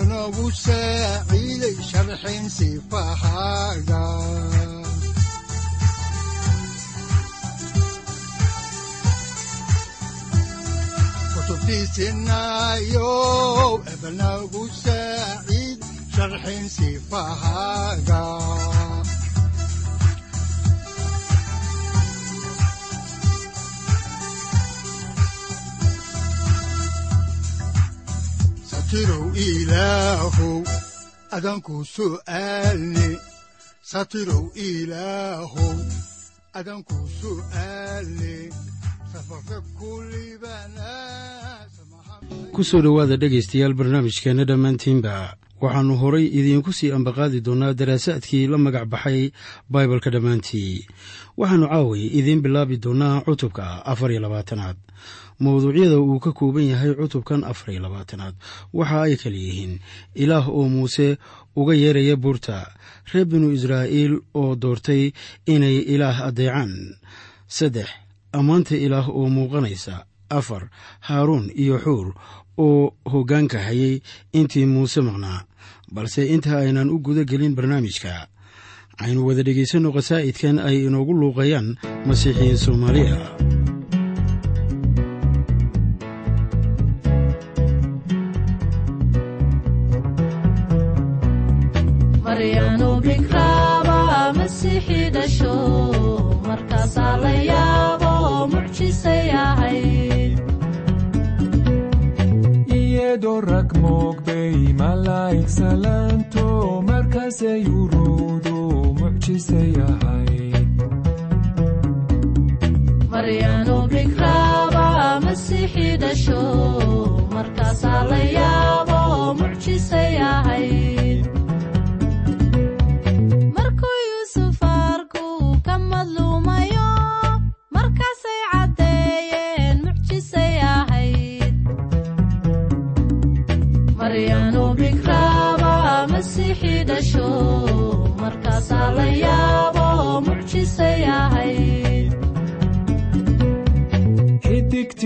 udanogu saaciiday sharxin sifahaaga kutubtiisinayo ebanagu saaciid sharxin sifahaaga satirow ilaahow adanku su'aalne satirow ilaahow adanku su'aalne safarka kulibana ku soo dhowaada dhegaystayaal barnaamijkeenna dhammaantiinba waxaannu horay idiinku sii ambaqaadi doonnaa daraasaadkii la magac baxay baibalka dhammaantii. Waxaannu caaway idiin bilaabi doonnaa cutubka afar iyo labaatanaad. Mawduucyada uu ka kooban yahay cutubkan afar iyo labaatanaad. Waxa ay kala yihiin ilaah oo muuse uga yeeraya buurta reer binu israa'iil oo doortay inay ilaah addeecaan. Saddex ammaanta ilaah oo muuqanaysa afar haaruun iyo xuur oo hoggaanka hayay intii muuse maqnaa balse inta aynan u guda gelin barnaamijka aynu wada dhegaysanno khasaa'idkan ay inoogu luuqayaan masiixiyiin soomaaliya salaanto markaasay uruudu mucjisay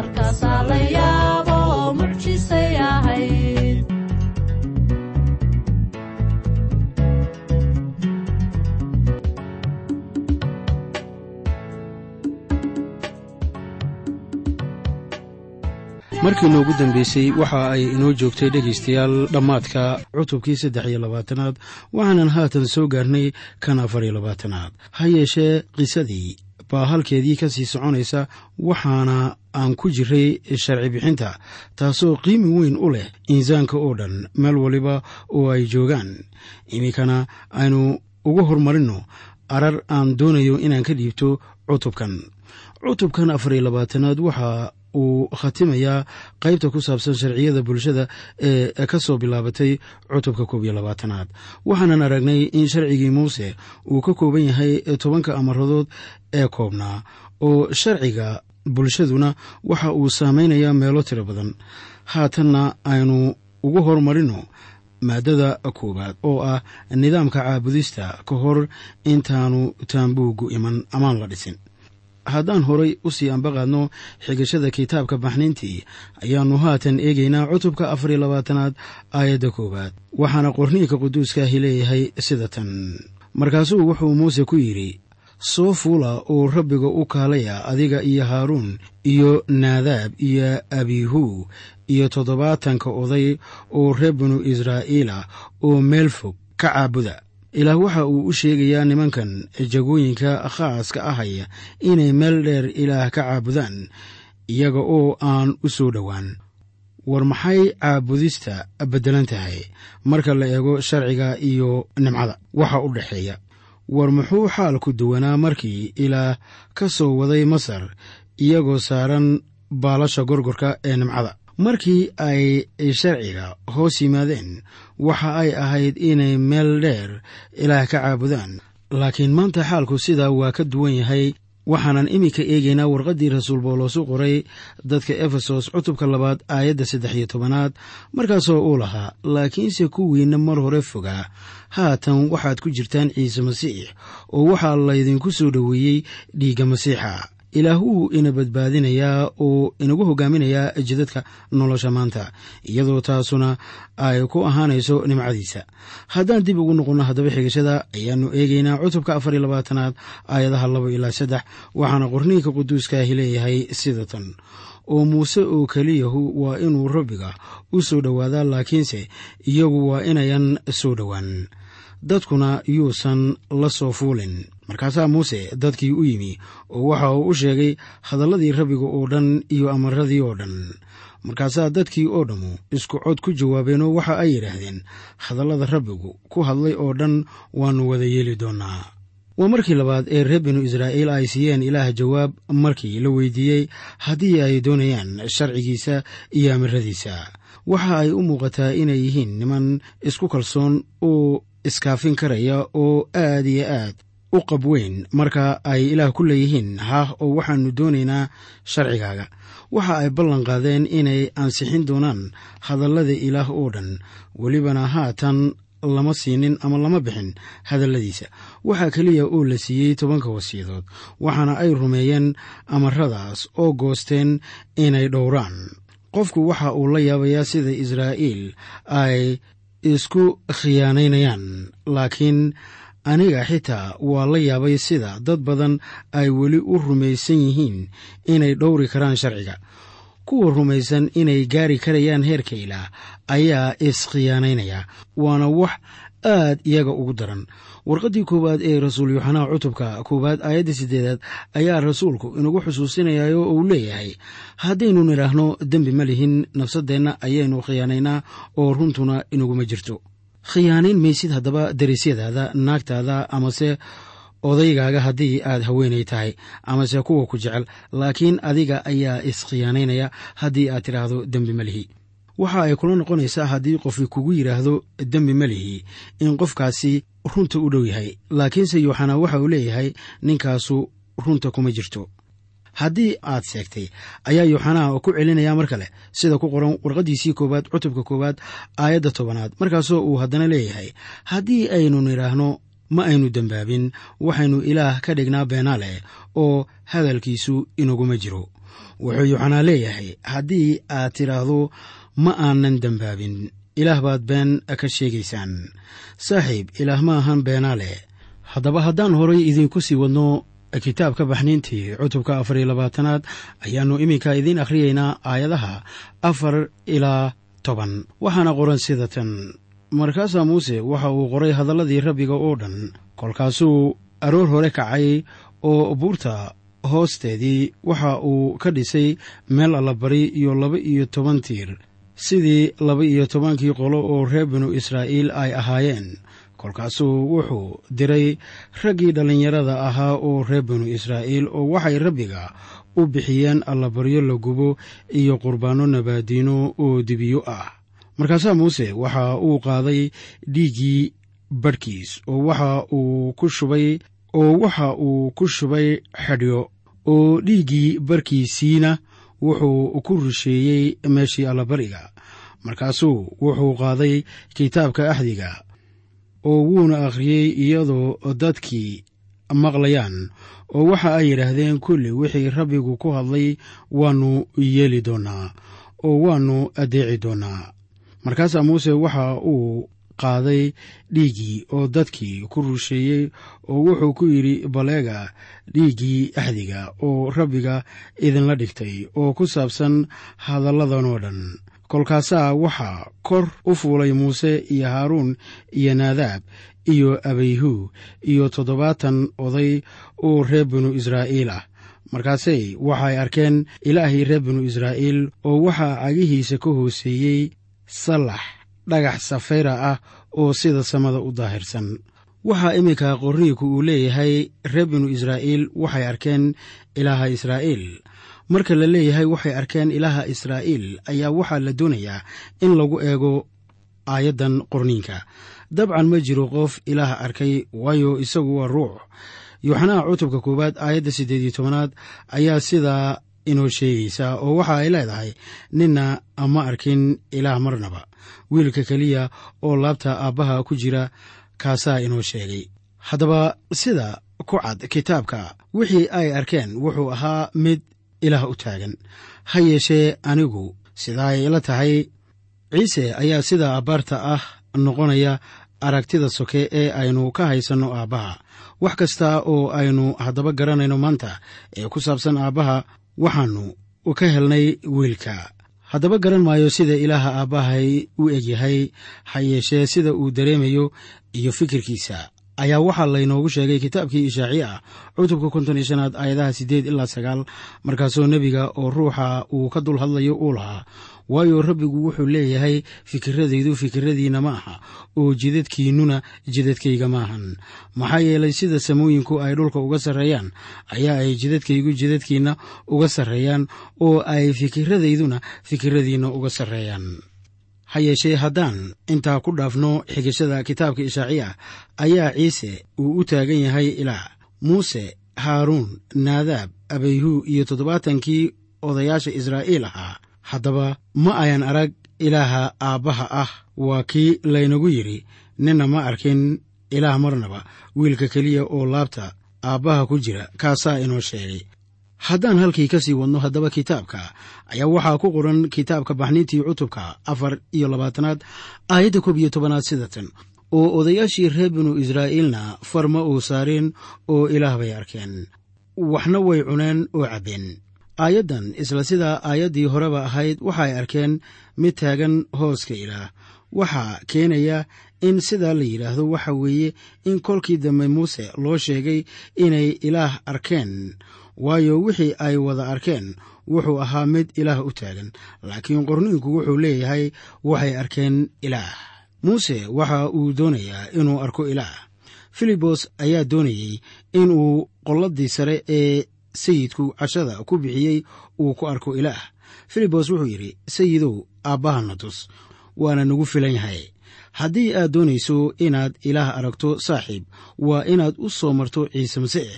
markaasaa la dambeysay waxa ay inoo joogtay dhegaystayaal dhammaadka cutubkii saddex iyo labaatanaad waxaanan haatan soo gaarnay kan afar iyo labaatanaad. Ha yeeshee qisadii baa halkeedii ka sii soconaysa waxaana aan ku jiray sharci bixinta taasoo qiimi weyn u leh insaanka oo dhan meel waliba oo ay joogaan. Iminkana aynu uga hormarinno arar aan doonayo inaan ka dhiibto cutubkan. Cutubkan afar iyo labaatanaad waxa uu khatimayaa qaybta ku saabsan sharciyada bulshada ee ka soo bilaabatay cutubka koob iyo labaatanaad. Waxaanan aragnay in sharcigii muuse uu ka kooban yahay tobanka amaradood ee koobnaa oo sharciga bulshaduna waxa uu saamaynayaa meelo tiro badan. Haatanna aynu ugu hormarino maadada koowaad oo ah nidaamka caabudista ka hor intaanu taambuugu iman amaan la dhisin haddaan horay u sii ambaqaadno xigashada kitaabka baxniintii ayaannu haatan eegaynaa cutubka afar iyo labaatanaad aayadda koowaad. Waxaana qorniinka quduuskaahi leeyahay sida tan. Markaasuu wuxuu muuse ku yidhi soo fuula oo rabbiga u kaalaya adiga iyo haaruun iyo naadaab iyo abihu iyo toddobaatanka oday oo reer binu israa'iila oo meel fog ka caabuda ilaah waxa uu u sheegayaa nimankan jagooyinka khaaska ahaya inay meel dheer ilaah ka caabudaan iyaga oo aan u soo dhowaan. War maxay caabudista beddelan tahay? Marka la eego sharciga iyo nimcada waxa u dhexeeya. War muxuu xaalku duwanaa markii ilaah ka soo waday masar iyagoo saaran baalasha gorgorka ee nimcada markii ay sharciga hoos yimaadeen waxa ay ahayd inay meel dheer ilaah ka caabudaan. Laakiin maanta xaalku sidaa waa ka duwan yahay waxaanan iminka eegaynaa warqaddii rasuul boolos u qoray dadka efesos cutubka labaad aayadda saddex iyo tobanaad markaasoo uu lahaa laakiinse kuwiinna mar hore fogaa haatan waxaad ku jirtaan ciise masiix oo waxaa laydinku soo dhoweeyey dhiigga masiixa ilaah wuu ina badbaadinayaa oo inagu hogaaminayaa jidadka nolosha maanta iyadoo taasuna ay ku ahaanayso nimcadiisa. Haddaan dib ugu noqonno haddaba xigashada ayaannu eegaynaa cutubka afar iyo labaatanaad aayadaha laba ilaa saddex waxaana qorniinka quduuskaahi leeyahay sida tan. Oo muuse oo keliyahu waa inuu rabbiga u soo dhowaadaa laakiinse iyagu waa inayan soo dhowaan dadkuna yuusan la soo fuulin markaasaa muuse dadkii u yimi oo waxa uu u sheegay hadalladii rabbiga oo dhan iyo amaradii oo dhan. Markaasaa dadkii oo dhammu isku cod ku jawaabeenoo waxa ay yidhaahdeen hadallada rabbigu ku hadlay oo dhan waannu wada yeeli doonnaa waa markii labaad ee reer binu israa'iil ay siiyeen ilaah jawaab markii la weydiiyey haddii ay doonayaan sharcigiisa iyo amaradiisa waxa ay u muuqataa inay yihiin niman isku kalsoon oo iskaafin karaya oo aad iyo aad u qab marka ay ilaah ku leeyihiin haah oo waxaannu doonaynaa sharcigaaga. Waxa ay ballan qaadeen inay ansixin doonaan hadallada ilaah oo dhan. Welibana haatan lama siinin ama lama bixin hadalladiisa. Waxaa keliya oo la siiyey tobanka wasiyadood waxaana ay rumeeyeen amaradaas oo goosteen inay dhowraan. Qofku waxa uu la yaabayaa sida israa'iil ay isku khiyaanaynayaan laakiin aniga xitaa waa la yaabay sida dad badan ay weli u rumaysan yihiin inay dhowri karaan sharciga. Kuwa rumaysan inay gaari karayaan heerka ilaah ayaa iskhiyaanaynaya waana wax aad iyaga ugu daran. Warqaddii koowaad ee rasuul yuxanaa cutubka koowaad aayadda siddeedaad ayaa rasuulku inagu xusuusinayayo uu leeyahay haddaynu nidhaahno dembi ma lihin nafsaddeenna ayaynu khiyaanaynaa oo runtuna inaguma jirto khiyaanayn maysid haddaba darisyadaada naagtaada amase odaygaaga haddii aad haweenay tahay amase kuwa ku jecel laakiin adiga ayaa iskhiyaanaynaya haddii aad tidhaahdo dembi ma lihi. Waxa ay kula noqonaysaa haddii qofi kugu yidhaahdo dembi ma lihi in qofkaasi runta u dhow yahay laakiinse yuuxanaa waxa uu leeyahay ninkaasu runta kuma jirto haddii aad seegtay ayaa yuuxanaa ku celinaya mar kale sida ku qoran warqaddiisii koowaad cutubka koowaad aayadda tobanaad markaasoo uu haddana leeyahay haddii aynu nidhaahno ma aynu dembaabin waxaynu ilaah ka dhignaa beenaale oo hadalkiisu inaguma jiro. Wuxuu yuuxanaa leeyahay haddii aad tidhaahdo ma aanan dembaabin ilaah baad been ka sheegaysaan. Saaxiib ilaah ma ahan beenaale haddaba haddaan horay idiinku sii wadno kitaabka baxniintii cutubka afar iyo labaatanaad ayaannu iminka idiin akhriyeynaa aayadaha afar ilaa toban. Waxaana qoran sida tan. Markaasaa muuse waxa uu qoray hadalladii rabbiga oo dhan kolkaasuu aroor hore kacay oo buurta hoosteedii waxa uu ka dhisay meel allabari iyo laba iyo toban tiir sidii laba iyo tobankii qolo oo reer binu israa'iil ay ahaayeen kolkaasuu wuxuu diray raggii dhallinyarada ahaa oo reer binu israa'iil oo waxay rabbiga u bixiyeen allabaryo la gubo iyo qurbaanno nabaadiino oo dibiyo ah. Markaasaa muuse waxa uu qaaday dhiiggii badhkiis oo waxa uu ku shubay oo waxa uu ku shubay xedhyo oo dhiiggii barkiisiina wuxuu ku rusheeyey meeshii allabariga. Markaasuu wuxuu qaaday kitaabka axdiga oo wuuna akhriyey iyadoo dadkii maqlayaan oo waxa ay yidhaahdeen kulli wixii rabbigu ku hadlay waannu yeeli doonnaa oo waannu addeeci doonnaa markaasaa muuse waxa uu qaaday dhiiggii oo dadkii ku rusheeyey oo wuxuu ku yidhi baleega dhiiggii axdiga oo rabbiga idinla dhigtay oo ku saabsan hadalladanoo dhan kolkaasaa waxaa kor u fuulay muuse iyo haaruun iyo naadaab iyo abayhu iyo toddobaatan oday oo reer binu israa'iil ah. Markaasey waxay arkeen ilaahii reer binu israa'iil oo waxaa cagihiisa ka hooseeyey sallax dhagax safayra ah oo sida samada u daahirsan. Waxaa iminka qorniinku uu leeyahay reer binu israa'iil waxay arkeen ilaaha israa'iil marka la leeyahay waxay arkeen ilaaha israa'iil ayaa waxaa la doonayaa in lagu eego aayaddan qorniinka. Dabcan ma jiro qof ilaah arkay waayo isagu waa ruux. Yuuxanaha cutubka koowaad aayadda siddeed iyo tobanaad ayaa sidaa inoo sheegaysa oo waxa ay leedahay ninna ma arkin ilaah marnaba. Wiilka keliya oo laabta aabbaha ku jira kaasaa inoo sheegay. Haddaba sida ku cad kitaabka wixii ay arkeen wuxuu ahaa mid ilaah u taagan. Ha yeeshee anigu sidaa ay ila tahay. Ciise ayaa sida abbaarta ah noqonaya aragtida soke ee aynu ka haysanno aabbaha. Wax kasta oo aynu haddaba garanayno maanta ee ku saabsan aabbaha waxaannu ka helnay wiilka. Haddaba garan maayo sida ilaaha aabbahay u egyahay. Ha yeeshee sida uu dareemayo iyo fikirkiisa ayaa waxaa laynoogu sheegay kitaabkii ishaaciye ah cutubka konton iyo shanaad aayadaha siddeed ilaa sagaal markaasoo nebiga oo ruuxa uu ka dul hadlayo uu lahaa. Waayo rabbigu wuxuu leeyahay fikiradaydu fikiradiinna ma aha oo jidadkiinnuna jidadkayga maahan maxaa yeelay sida samooyinku ay dhulka uga sarreeyaan ayaa ay jidadkaygu jidadkiinna uga sarreeyaan oo ay fikiradayduna fikiradiinna uga sarreeyaan ha yeeshee haddaan intaa ku dhaafno xigashada kitaabka ishaaciya ayaa ciise uu u taagan yahay ilaah muuse haaruun naadaab abayhu iyo toddobaatankii odayaasha israa'iil ahaa. Haddaba ma ayan arag ilaaha aabbaha ah waa kii laynagu yidhi ninna ma arkin ilaah marnaba wiilka keliya oo laabta aabbaha ku jira kaasaa inoo sheegay haddaan halkii ka sii wadno haddaba kitaabka ayaa waxaa ku qoran kitaabka baxniintii cutubka afar iyo labaatanaad aayadda koob iyo tobanaad sida tan oo odayaashii reer binu israa'iilna far ma uu saareen oo ilaah bay arkeen. Waxna way cuneen oo cabbeen. Aayaddan isla sidaa aayaddii horeba ahayd waxay arkeen mid taagan hooska ilaah. Waxaa keenaya in sidaa la yidhaahdo waxa weeye in kolkii dambe muuse loo sheegay inay ilaah arkeen waayo wixii ay wada arkeen wuxuu ahaa mid ilaah u taagan. Laakiin qorniinku wuxuu leeyahay waxay arkeen ilaah. Muuse waxa uu doonayaa inuu arko ilaah. Filibos ayaa doonayey inuu qolladii sare ee sayidku cashada ku bixiyey uu ku arko ilaah. Filibos wuxuu yidhi sayidow aabbahana tus waana nagu filan yahay haddii aad doonayso inaad ilaah aragto saaxiib waa inaad u soo marto ciise masiix.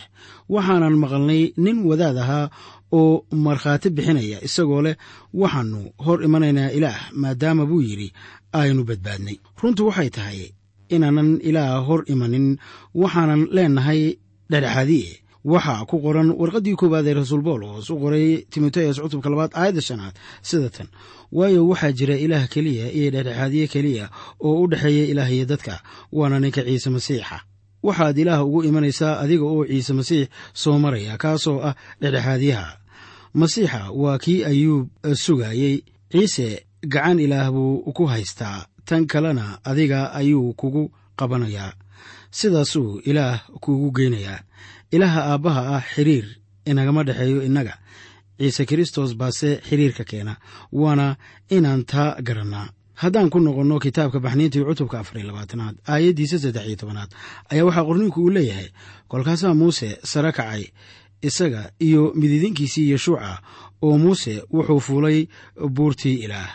Waxaanan maqalnay nin wadaad ahaa oo markhaati bixinaya isagoo leh waxaannu hor imanaynaa ilaah maadaama buu yidhi aynu badbaadnay. Runtu waxay tahay inaanan ilaah hor imanin waxaanan leenahay dhexdhexaadiye waxaa ku qoran warqaddii koowaad ee rasuul boolos u qoray timoteyas cutubka labaad aayadda shanaad sida tan. Waayo waxaa jira ilaah keliya iyo dhexdhexaadiye keliya oo u dhexeeya ilaah iyo dadka waana ninka ciise masiixa. Waxaad ilaah ugu imanaysaa adiga oo ciise masiix soo maraya kaasoo ah dhexdhexaadyaha masiixa waa kii ayuub sugayey. Ciise gacan ilaah buu ku haystaa. Tan kalena adiga ayuu kugu qabanayaa. Sidaasuu ilaah kuugu geynayaa. Ilaaha aabbaha ah xiriir inagama dhexeeyo innaga. Ciise kristos baase xiriirka keena waana inaan taa garannaa. Haddaan ku noqonno kitaabka baxniintii cutubka afariy labaatanaad aayaddiisa saddex iyo tobanaad ayaa waxaa qorniinku uu leeyahay kolkaasaa muuse sare kacay isaga iyo mididinkiisii yeshuuca oo muuse wuxuu fuulay buurtii ilaah.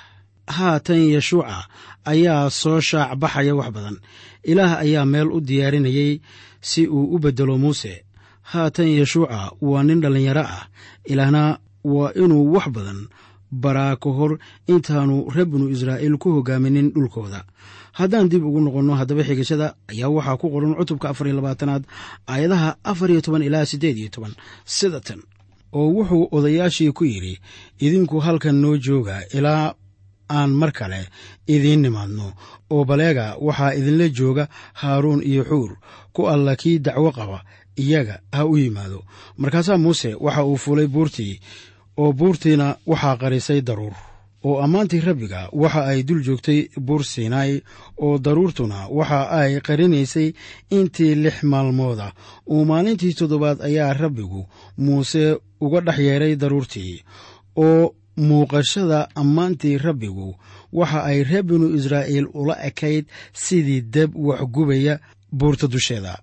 Haatan yeshuuca ayaa soo shaac baxaya wax badan ilaah ayaa meel u diyaarinayay si uu u beddelo muuse. Haatan yeshuuca waa nin dhallinyaro ah. Ilaahna waa inuu wax badan baraa ka hor intaanu reer binu israa'iil ku hogaaminin dhulkooda. Haddaan dib ugu noqonno haddaba xigashada ayaa waxaa ku qoran cutubka afar iyo labaatanaad aayadaha afar iyo toban ilaa siddeed iyo toban. Sida tan oo wuxuu odayaashii ku yidhi idinku halkan noo jooga ilaa aan mar kale idiin nimaadno. Oo baleega waxaa idinla jooga haaruun iyo xuur ku alla kii dacwo qaba iyaga ha u yimaado. Markaasaa muuse waxa uu fuulay buurtii oo buurtiina waxaa qarisay daruur. Oo ammaantii rabbiga waxa ay dul joogtay buur siinaay oo daruurtuna waxa ay qarinaysay intii lix maalmooda. Oo maalintii toddobaad ayaa rabbigu muuse uga dhex yeedhay daruurtii oo muuqashada ammaantii rabbigu waxa ay reer binu israa'iil ula ekayd sidii deb waxgubaya buurta dusheeda.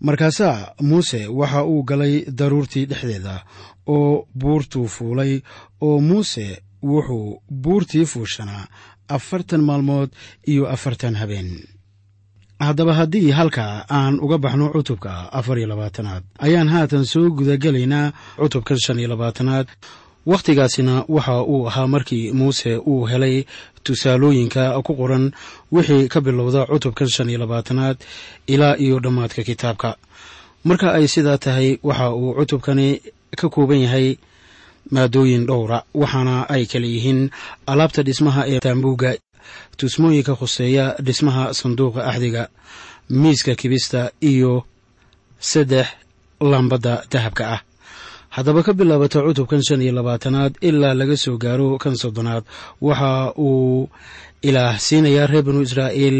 Markaasaa muuse waxa uu galay daruurtii dhexdeeda oo buurtuu fuulay oo muuse wuxuu buurtii fuushanaa afartan maalmood iyo afartan habeen. Haddaba haddii halka aan uga baxno cutubka afar iyo labaatanaad ayaan haatan soo gudagelaynaa cutubka shan iyo labaatanaad wakhtigaasina waxa uu ahaa markii muuse uu helay tusaalooyinka ku qoran wixii ka bilowda cutubka shan iyo labaatanaad ilaa iyo dhammaadka kitaabka. Marka ay sidaa tahay waxa uu cutubkani ka kooban yahay maadooyin dhowra waxaana ay kala yihiin alaabta dhismaha ee taambuugga tusmooyinka khuseeya dhismaha sanduuqa axdiga miiska kibista iyo saddex lambadda dahabka ah haddaba ka bilaabata cutubkan shan iyo labaatanaad ilaa laga soo gaaro kan soddonaad. Waxa uu ilaah siinayaa reer binu israa'iil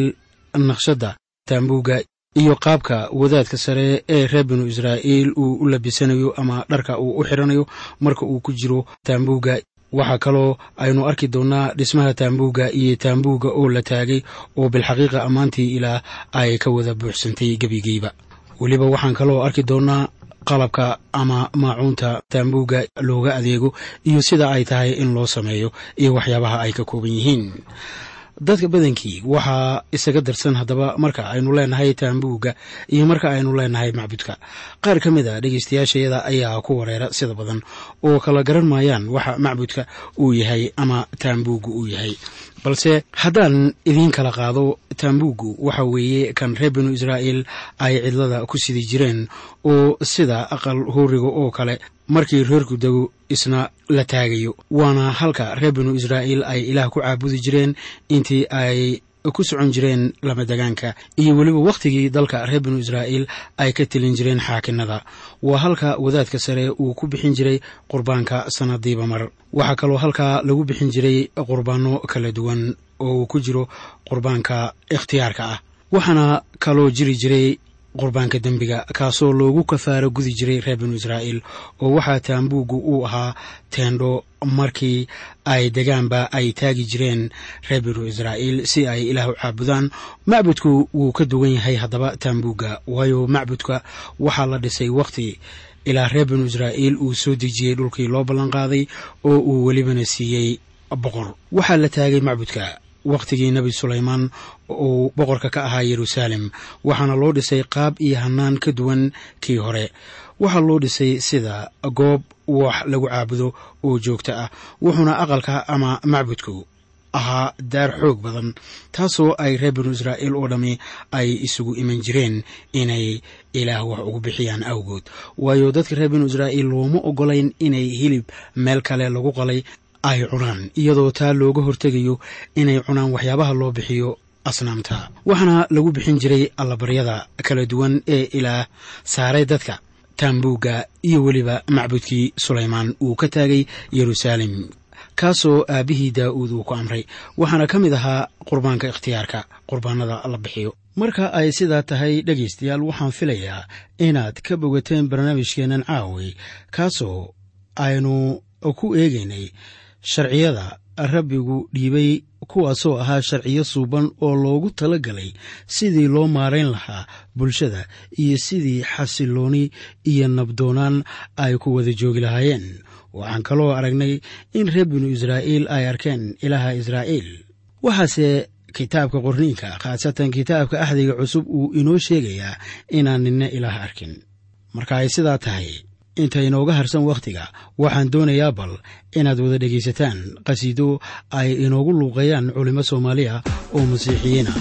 naqshadda taambuugga iyo qaabka wadaadka sare ee reer binu israa'iil uu u labisanayo ama dharka uu u xidhanayo marka uu ku jiro taambuugga. Waxaa kaloo aynu arki doonnaa dhismaha taambuugga iyo taambuugga oo la taagay oo bilxaqiiqa ammaantii ilaah ay ka wada buuxsantay gebigeyba weliba waxaan kaloo arki doonnaa qalabka ama maacuunta taambuugga looga adeego iyo sida ay tahay in loo sameeyo iyo waxyaabaha ay ka kooban yihiin dadka badankii waxaa isaga darsan haddaba marka aynu leenahay taambuugga iyo marka aynu leenahay macbudka. Qaar ka mid a dhegeystayaashayada ayaa ku wareera sida badan oo kala garan maayaan waxa macbudka uu yahay ama taambuugga uu yahay. Balse haddaan idiin kala qaado taambuuggu waxa weeye kan reer binu israa'iil ay cidlada ku sidi jireen oo sida aqal hooriga oo kale markii reerku dego isna la taagayo. Waana halka reer binu israa'iil ay ilaah ku caabudi jireen intii ay ku socon jireen lamadegaanka iyo weliba wakhtigii dalka reer binu israa'iil ay ka telin jireen xaakinada waa halka wadaadka sare uu ku bixin jiray qurbaanka sannadiiba mar. Waxaa kaloo halkaa lagu bixin jiray qurbaano kala duwan oo uu ku jiro qurbaanka ikhtiyaarka ah. Waxaana kaloo jiri jiray qurbaanka dembiga kaasoo loogu kafaaro gudi jiray reer binu israa'iil oo waxaa taambuuggu uu ahaa teendho markii ay degaanba ay taagi jireen reer binu israa'iil si ay ilaah u caabudaan. Macbudku wuu ka duwan yahay haddaba taambuugga waayo macbudka waxaa la dhisay wakhti ilaa reer binu israa'iil uu soo dejiyey dhulkii loo ballanqaaday oo uu welibana siiyey boqor. Waxaa la taagay macbudka wakhtigii nebi sulaymaan uu boqorka ka ahaa yeruusaalem waxaana loo dhisay qaab iyo hannaan ka duwan kii hore. Waxaa loo dhisay sida goob wax lagu caabudo oo joogto ah wuxuuna aqalka ama macbudku ahaa daar xoog badan taasoo ay reer binu israa'iil oo dhammi ay isugu iman jireen inay ilaah wax ugu bixiyaan awgood. Waayo dadka reer binu israa'iil looma ogolayn inay hilib meel kale lagu qalay ay cunaan iyadoo taa looga hortegayo inay cunaan waxyaabaha loo bixiyo asnaamta. Waxaana lagu bixin jiray allabaryada kala duwan ee ilaah saaray dadka taambuugga iyo weliba macbudkii sulaymaan uu ka taagay yeruusaalem kaasoo aabbihii daa'uud uu ku amray. Waxaana ka mid ahaa qurbaanka ikhtiyaarka qurbaanada la bixiyo. Marka ay sidaa tahay dhegaystayaal waxaan filayaa inaad ka bogateen barnaamijkeennan caaway kaasoo aynu ku eegaynay sharciyada rabbigu dhiibay kuwaasoo ahaa sharciyo suuban oo loogu tala galay sidii loo maarayn lahaa bulshada iyo sidii xasilooni iyo nabdoonaan ay ku wada joogi lahaayeen. Waxaan kaloo aragnay in reer binu israa'iil ay arkeen ilaaha israa'iil. Waxaase kitaabka qorniinka khaasatan kitaabka axdiga cusub uu inoo sheegayaa inaan ninna ilaah arkin. Marka ay sidaa tahay inta inooga harsan wakhtiga waxaan doonayaa bal inaad wada dhegaysataan qhasiido ay inoogu luuqeeyaan culimmo soomaaliya oo masiixiyiin ah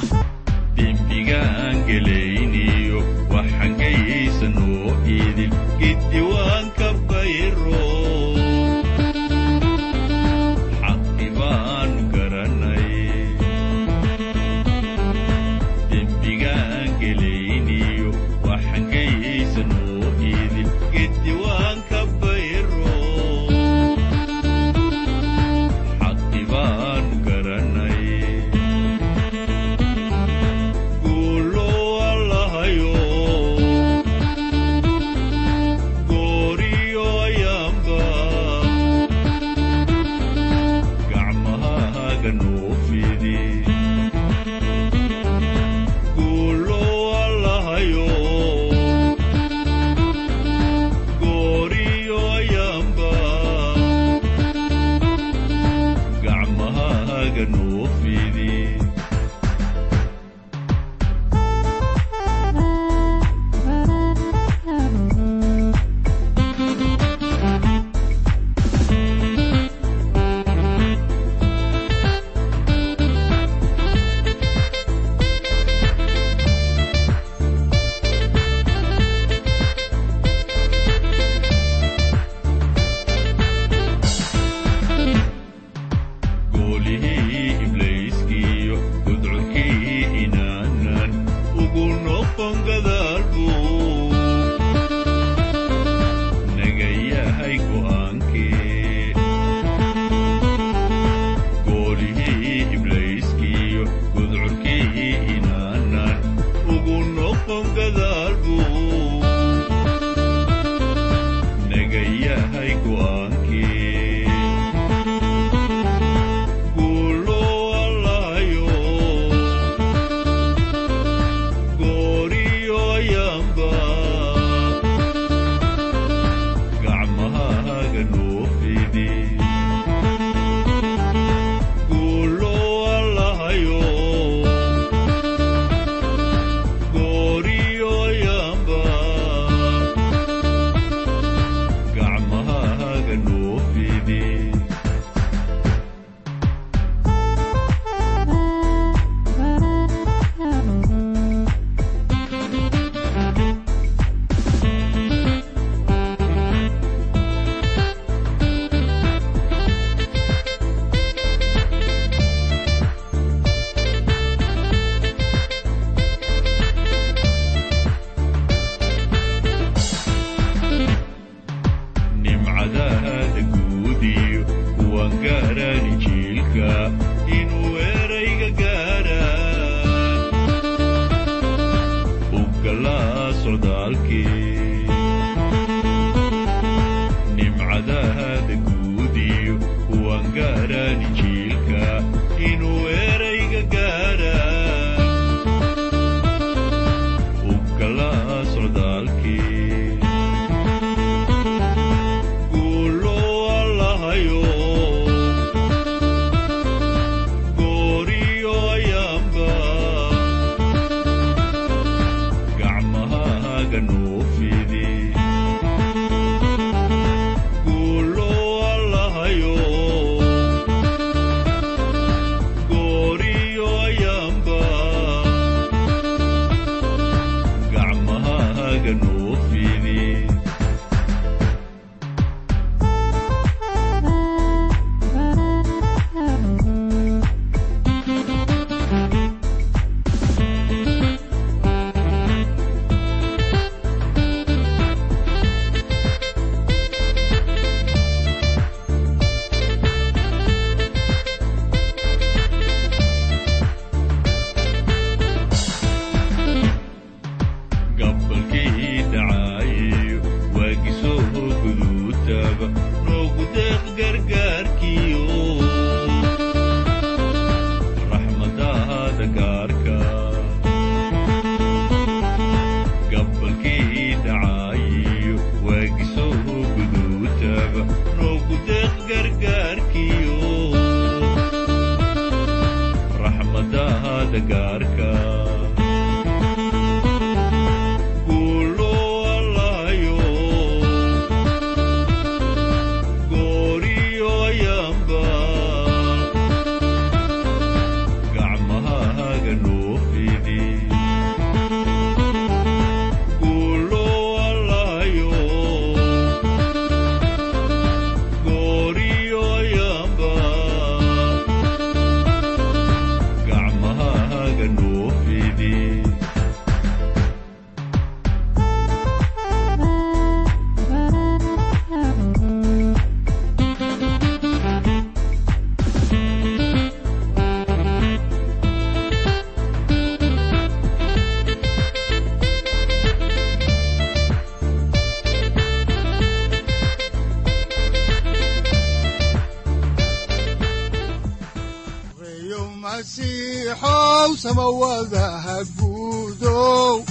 samawadaha guudow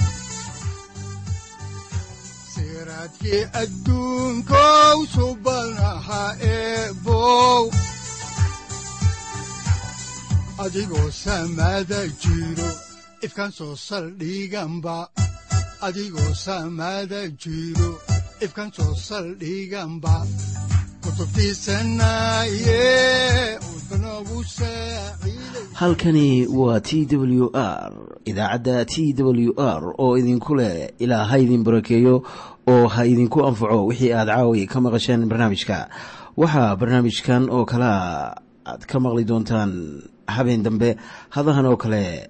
siraadkii adduunkow subanaha eebow. Adigoo samada jiro ifkan soo saldhiganba adigoo samada jiro ifkan soo saldhiganba halkani waa t w r idaacadda t w r oo idinku leh ilaa ha idin barakeeyo oo ha idinku anfaco wixii aad caawi ka maqasheen barnaamijka. Waxaa barnaamijkan oo kalea aad ka maqli doontaan habeen dambe hadahan oo kale